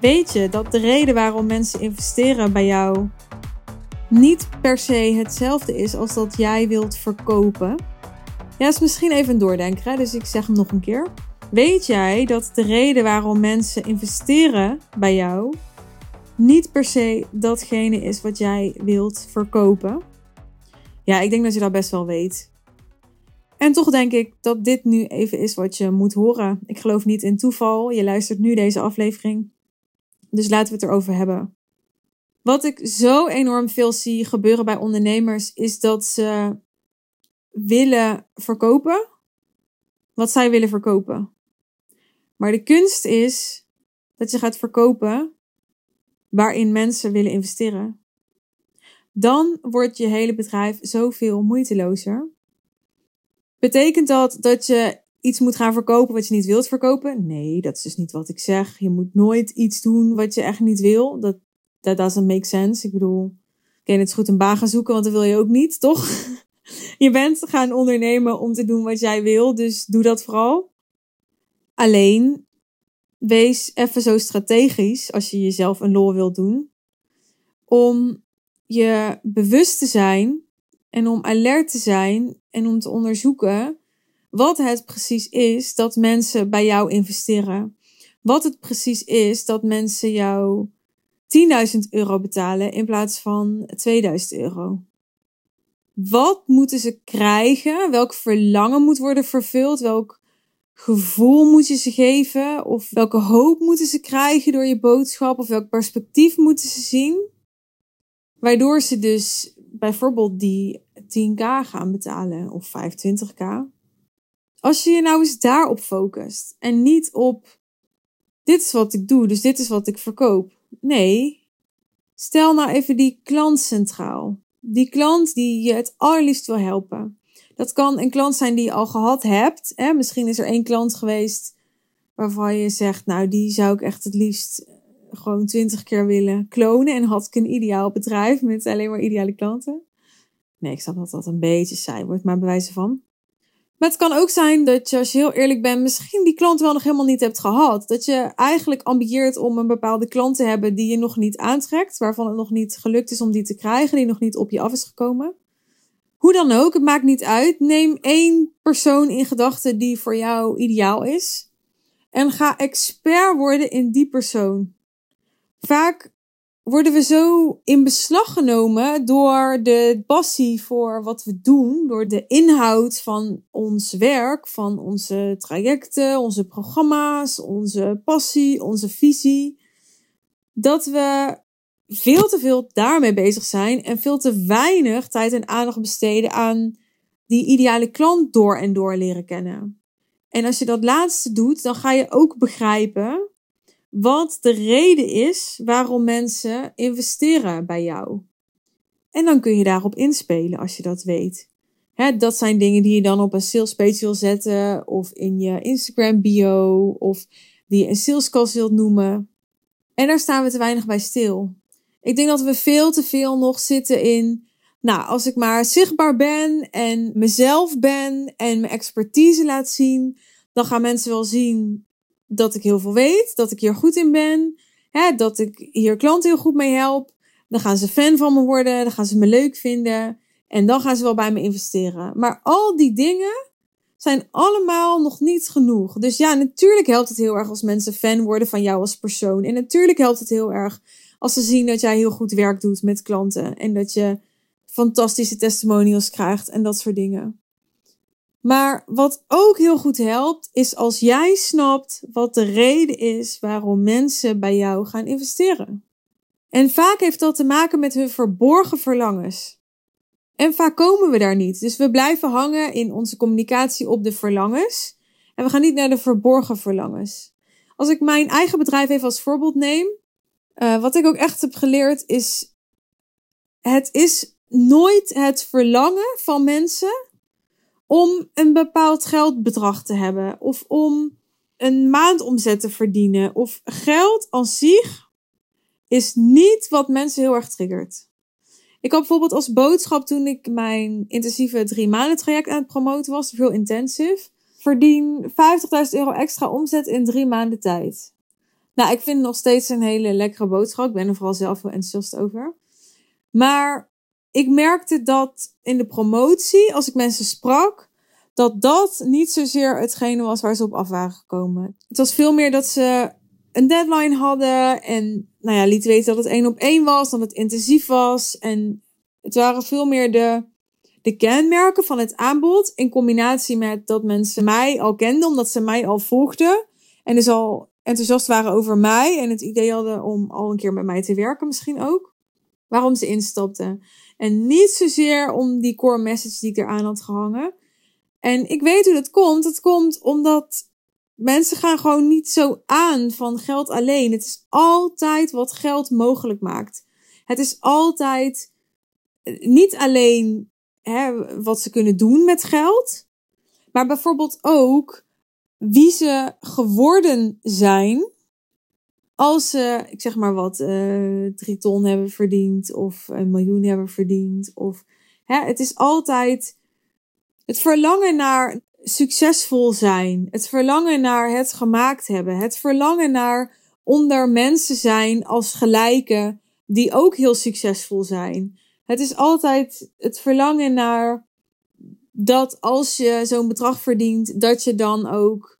Weet je dat de reden waarom mensen investeren bij jou niet per se hetzelfde is als dat jij wilt verkopen? Ja, is misschien even een doordenker, hè? dus ik zeg hem nog een keer. Weet jij dat de reden waarom mensen investeren bij jou niet per se datgene is wat jij wilt verkopen? Ja, ik denk dat je dat best wel weet. En toch denk ik dat dit nu even is wat je moet horen. Ik geloof niet in toeval. Je luistert nu deze aflevering. Dus laten we het erover hebben. Wat ik zo enorm veel zie gebeuren bij ondernemers is dat ze willen verkopen wat zij willen verkopen. Maar de kunst is dat je gaat verkopen waarin mensen willen investeren. Dan wordt je hele bedrijf zoveel moeitelozer. Betekent dat dat je iets moet gaan verkopen wat je niet wilt verkopen? Nee, dat is dus niet wat ik zeg. Je moet nooit iets doen wat je echt niet wil. Dat that doesn't make sense. Ik bedoel, kan je het goed een baan gaan zoeken, want dat wil je ook niet, toch? je bent gaan ondernemen om te doen wat jij wil, dus doe dat vooral. Alleen, wees even zo strategisch als je jezelf een lol wilt doen. Om je bewust te zijn en om alert te zijn en om te onderzoeken wat het precies is dat mensen bij jou investeren. Wat het precies is dat mensen jou 10.000 euro betalen in plaats van 2000 euro. Wat moeten ze krijgen? Welk verlangen moet worden vervuld? Welk gevoel moet je ze geven? Of welke hoop moeten ze krijgen door je boodschap? Of welk perspectief moeten ze zien? Waardoor ze dus bijvoorbeeld die 10k gaan betalen of 25k. Als je je nou eens daarop focust en niet op dit is wat ik doe, dus dit is wat ik verkoop. Nee, stel nou even die klant centraal. Die klant die je het allerliefst wil helpen. Dat kan een klant zijn die je al gehad hebt. Hè? Misschien is er één klant geweest waarvan je zegt, nou die zou ik echt het liefst gewoon twintig keer willen klonen. En had ik een ideaal bedrijf met alleen maar ideale klanten. Nee, ik snap dat dat een beetje saai wordt, maar bewijzen van. Maar het kan ook zijn dat je, als je heel eerlijk bent, misschien die klant wel nog helemaal niet hebt gehad. Dat je eigenlijk ambieert om een bepaalde klant te hebben die je nog niet aantrekt, waarvan het nog niet gelukt is om die te krijgen, die nog niet op je af is gekomen. Hoe dan ook, het maakt niet uit. Neem één persoon in gedachten die voor jou ideaal is. En ga expert worden in die persoon. Vaak worden we zo in beslag genomen door de passie voor wat we doen, door de inhoud van ons werk, van onze trajecten, onze programma's, onze passie, onze visie, dat we veel te veel daarmee bezig zijn en veel te weinig tijd en aandacht besteden aan die ideale klant door en door leren kennen. En als je dat laatste doet, dan ga je ook begrijpen wat de reden is waarom mensen investeren bij jou. En dan kun je daarop inspelen als je dat weet. Hè, dat zijn dingen die je dan op een sales page wil zetten, of in je Instagram bio, of die je een salescast wilt noemen. En daar staan we te weinig bij stil. Ik denk dat we veel te veel nog zitten in, nou, als ik maar zichtbaar ben en mezelf ben en mijn expertise laat zien, dan gaan mensen wel zien dat ik heel veel weet, dat ik hier goed in ben, hè, dat ik hier klanten heel goed mee help. Dan gaan ze fan van me worden, dan gaan ze me leuk vinden en dan gaan ze wel bij me investeren. Maar al die dingen zijn allemaal nog niet genoeg. Dus ja, natuurlijk helpt het heel erg als mensen fan worden van jou als persoon. En natuurlijk helpt het heel erg als ze zien dat jij heel goed werk doet met klanten en dat je fantastische testimonials krijgt en dat soort dingen. Maar wat ook heel goed helpt, is als jij snapt wat de reden is waarom mensen bij jou gaan investeren. En vaak heeft dat te maken met hun verborgen verlangens. En vaak komen we daar niet. Dus we blijven hangen in onze communicatie op de verlangens. En we gaan niet naar de verborgen verlangens. Als ik mijn eigen bedrijf even als voorbeeld neem. Uh, wat ik ook echt heb geleerd is. Het is nooit het verlangen van mensen om een bepaald geldbedrag te hebben of om een maandomzet te verdienen of geld als zich is niet wat mensen heel erg triggert. Ik had bijvoorbeeld als boodschap toen ik mijn intensieve drie maanden traject aan het promoten was, veel intensief, verdien 50.000 euro extra omzet in drie maanden tijd. Nou, ik vind het nog steeds een hele lekkere boodschap. Ik ben er vooral zelf heel enthousiast over. Maar ik merkte dat in de promotie, als ik mensen sprak, dat dat niet zozeer hetgene was waar ze op af waren gekomen. Het was veel meer dat ze een deadline hadden en nou ja, liet weten dat het één op één was, dat het intensief was. En het waren veel meer de, de kenmerken van het aanbod in combinatie met dat mensen mij al kenden, omdat ze mij al volgden en dus al enthousiast waren over mij en het idee hadden om al een keer met mij te werken misschien ook. Waarom ze instapten. En niet zozeer om die core message die ik eraan had gehangen. En ik weet hoe dat komt. Het komt omdat mensen gaan gewoon niet zo aan van geld alleen. Het is altijd wat geld mogelijk maakt. Het is altijd eh, niet alleen hè, wat ze kunnen doen met geld, maar bijvoorbeeld ook wie ze geworden zijn als ze, ik zeg maar wat, uh, drie ton hebben verdiend of een miljoen hebben verdiend. Of, hè, het is altijd het verlangen naar succesvol zijn. Het verlangen naar het gemaakt hebben. Het verlangen naar onder mensen zijn als gelijken die ook heel succesvol zijn. Het is altijd het verlangen naar dat als je zo'n bedrag verdient, dat je dan ook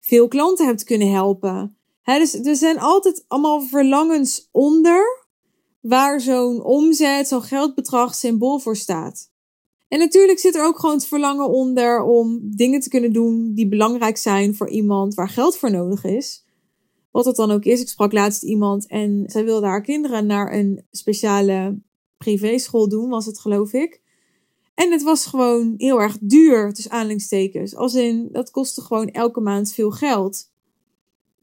veel klanten hebt kunnen helpen. Dus er zijn altijd allemaal verlangens onder waar zo'n omzet, zo'n geldbedrag symbool voor staat. En natuurlijk zit er ook gewoon het verlangen onder om dingen te kunnen doen die belangrijk zijn voor iemand waar geld voor nodig is. Wat dat dan ook is. Ik sprak laatst iemand en zij wilde haar kinderen naar een speciale privéschool doen, was het geloof ik. En het was gewoon heel erg duur, tussen aanleidingstekens. Als in, dat kostte gewoon elke maand veel geld.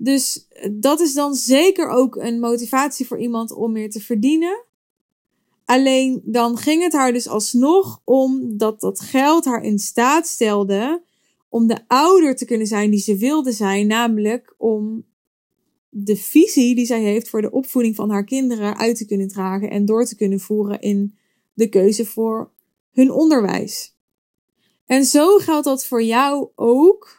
Dus dat is dan zeker ook een motivatie voor iemand om meer te verdienen. Alleen dan ging het haar dus alsnog om dat dat geld haar in staat stelde om de ouder te kunnen zijn die ze wilde zijn, namelijk om de visie die zij heeft voor de opvoeding van haar kinderen uit te kunnen dragen en door te kunnen voeren in de keuze voor hun onderwijs. En zo geldt dat voor jou ook.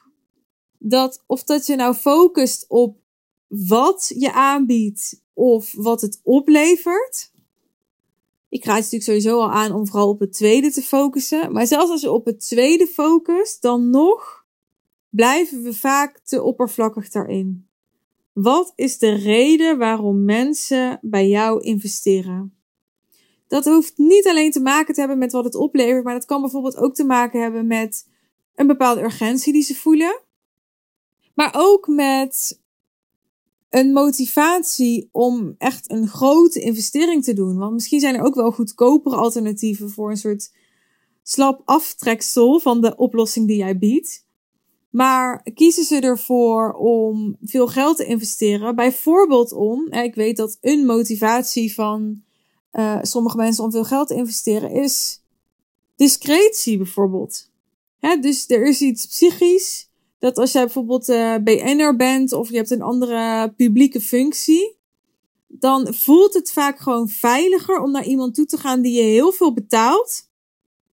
Dat of dat je nou focust op wat je aanbiedt of wat het oplevert. Ik raad natuurlijk sowieso al aan om vooral op het tweede te focussen. Maar zelfs als je op het tweede focust, dan nog blijven we vaak te oppervlakkig daarin. Wat is de reden waarom mensen bij jou investeren? Dat hoeft niet alleen te maken te hebben met wat het oplevert, maar dat kan bijvoorbeeld ook te maken hebben met een bepaalde urgentie die ze voelen. Maar ook met een motivatie om echt een grote investering te doen. Want misschien zijn er ook wel goedkopere alternatieven voor een soort slap aftreksel van de oplossing die jij biedt. Maar kiezen ze ervoor om veel geld te investeren? Bijvoorbeeld om, ik weet dat een motivatie van uh, sommige mensen om veel geld te investeren is discretie bijvoorbeeld. Hè, dus er is iets psychisch dat als jij bijvoorbeeld uh, eh, BN'er bent of je hebt een andere publieke functie, dan voelt het vaak gewoon veiliger om naar iemand toe te gaan die je heel veel betaalt.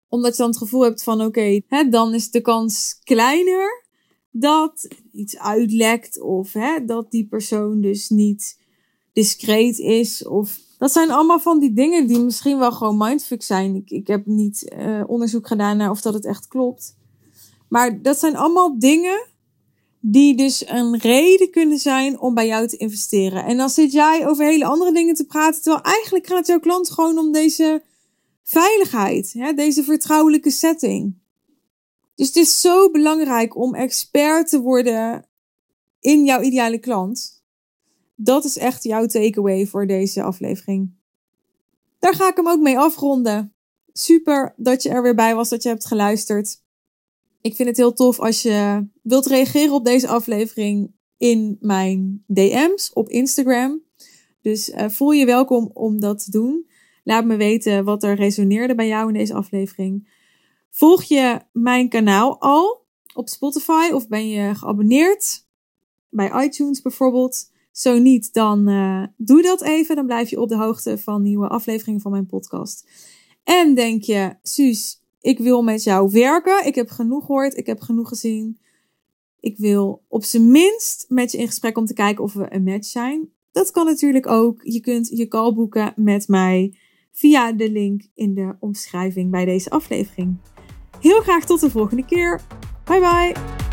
Omdat je dan het gevoel hebt van oké, okay, dan is de kans kleiner dat iets uitlekt of hè, dat die persoon dus niet discreet is. Of dat zijn allemaal van die dingen die misschien wel gewoon mindfuck zijn. Ik, ik heb niet uh, onderzoek gedaan naar of dat het echt klopt. Maar dat zijn allemaal dingen die dus een reden kunnen zijn om bij jou te investeren. En dan zit jij over hele andere dingen te praten, terwijl eigenlijk gaat jouw klant gewoon om deze veiligheid, hè, deze vertrouwelijke setting. Dus het is zo belangrijk om expert te worden in jouw ideale klant. Dat is echt jouw takeaway voor deze aflevering. Daar ga ik hem ook mee afronden. Super dat je er weer bij was, dat je hebt geluisterd. Ik vind het heel tof als je wilt reageren op deze aflevering in mijn DM's op Instagram. Dus uh, voel je welkom om dat te doen. Laat me weten wat er resoneerde bij jou in deze aflevering. Volg je mijn kanaal al op Spotify of ben je geabonneerd bij iTunes bijvoorbeeld? Zo niet, dan uh, doe dat even. Dan blijf je op de hoogte van nieuwe afleveringen van mijn podcast. En denk je, Suus, ik wil met jou werken. Ik heb genoeg gehoord, ik heb genoeg gezien. Ik wil op zijn minst met je in gesprek om te kijken of we een match zijn. Dat kan natuurlijk ook. Je kunt je call boeken met mij via de link in de omschrijving bij deze aflevering. Heel graag tot de volgende keer. Bye bye.